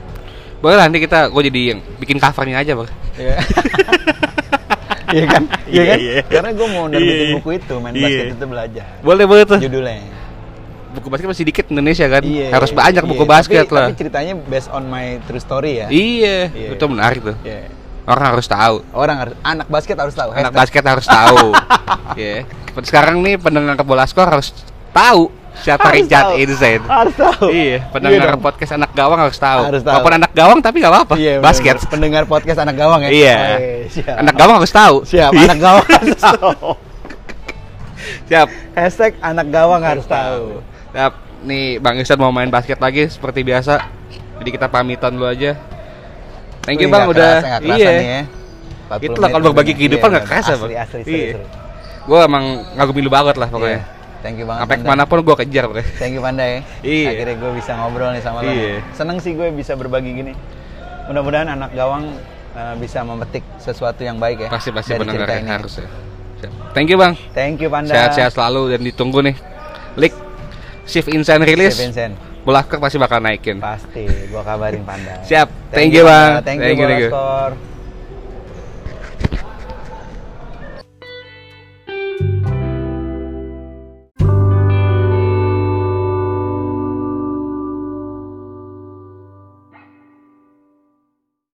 Boleh lah nanti kita gue jadi yang bikin covernya aja, Bang. Iya. *laughs* Iya kan? Iya Iya, kan? iya. Karena gue mau nerbitin Iya. buku itu, main Iya. basket itu belajar. Boleh boleh tuh. Judulnya. Buku basket masih dikit Indonesia kan. Iya. Harus banyak iya. buku basket tapi, lah. Tapi ceritanya based on my true story ya. Iya, Iya. itu menarik tuh. Iya. Orang harus tahu. Orang harus anak basket harus tahu. Anak Hashtag. basket harus tahu. *laughs* Iya. Sekarang nih pendengar bola skor harus tahu siapa Harus Richard tahu. Insane. Harus tahu. Iya, pendengar dong. podcast anak gawang harus tahu. Harus tahu. Walaupun anak gawang tapi nggak apa-apa. Iya, basket. bener-bener. Pendengar podcast anak gawang ya. Iya. Siap. Anak gawang harus tahu. Siap, Iya. anak gawang harus *laughs* tahu. Siap. Hashtag anak gawang harus tahu. Siap. Nih Bang Ihsan mau main basket lagi seperti biasa. Jadi kita pamitan dulu aja. Thank you Wih, Bang udah. kerasa, kerasa iya. nih ya. 40 Itulah kalau berbagi kehidupan Iya, nggak bener. kerasa, Asli, Bang. asli, Iya. Gue emang ngagumi lu banget lah pokoknya. Iya. Thank you banget. Sampai Panda. ke mana pun gue kejar pokoknya. Thank you Panda ya. Iya. Akhirnya gue bisa ngobrol nih sama lo. Iya. Seneng sih gue bisa berbagi gini. Mudah-mudahan anak gawang uh, bisa memetik sesuatu yang baik ya. Pasti pasti ini. harus ya. Thank you Bang. Thank you Panda. Sehat-sehat selalu dan ditunggu nih. Lik Shift Insane rilis. Steve Vincent. Bola pasti bakal naikin. Pasti, gua kabarin Panda. Siap. Thank you, Bang. Thank, Thank you, thank you.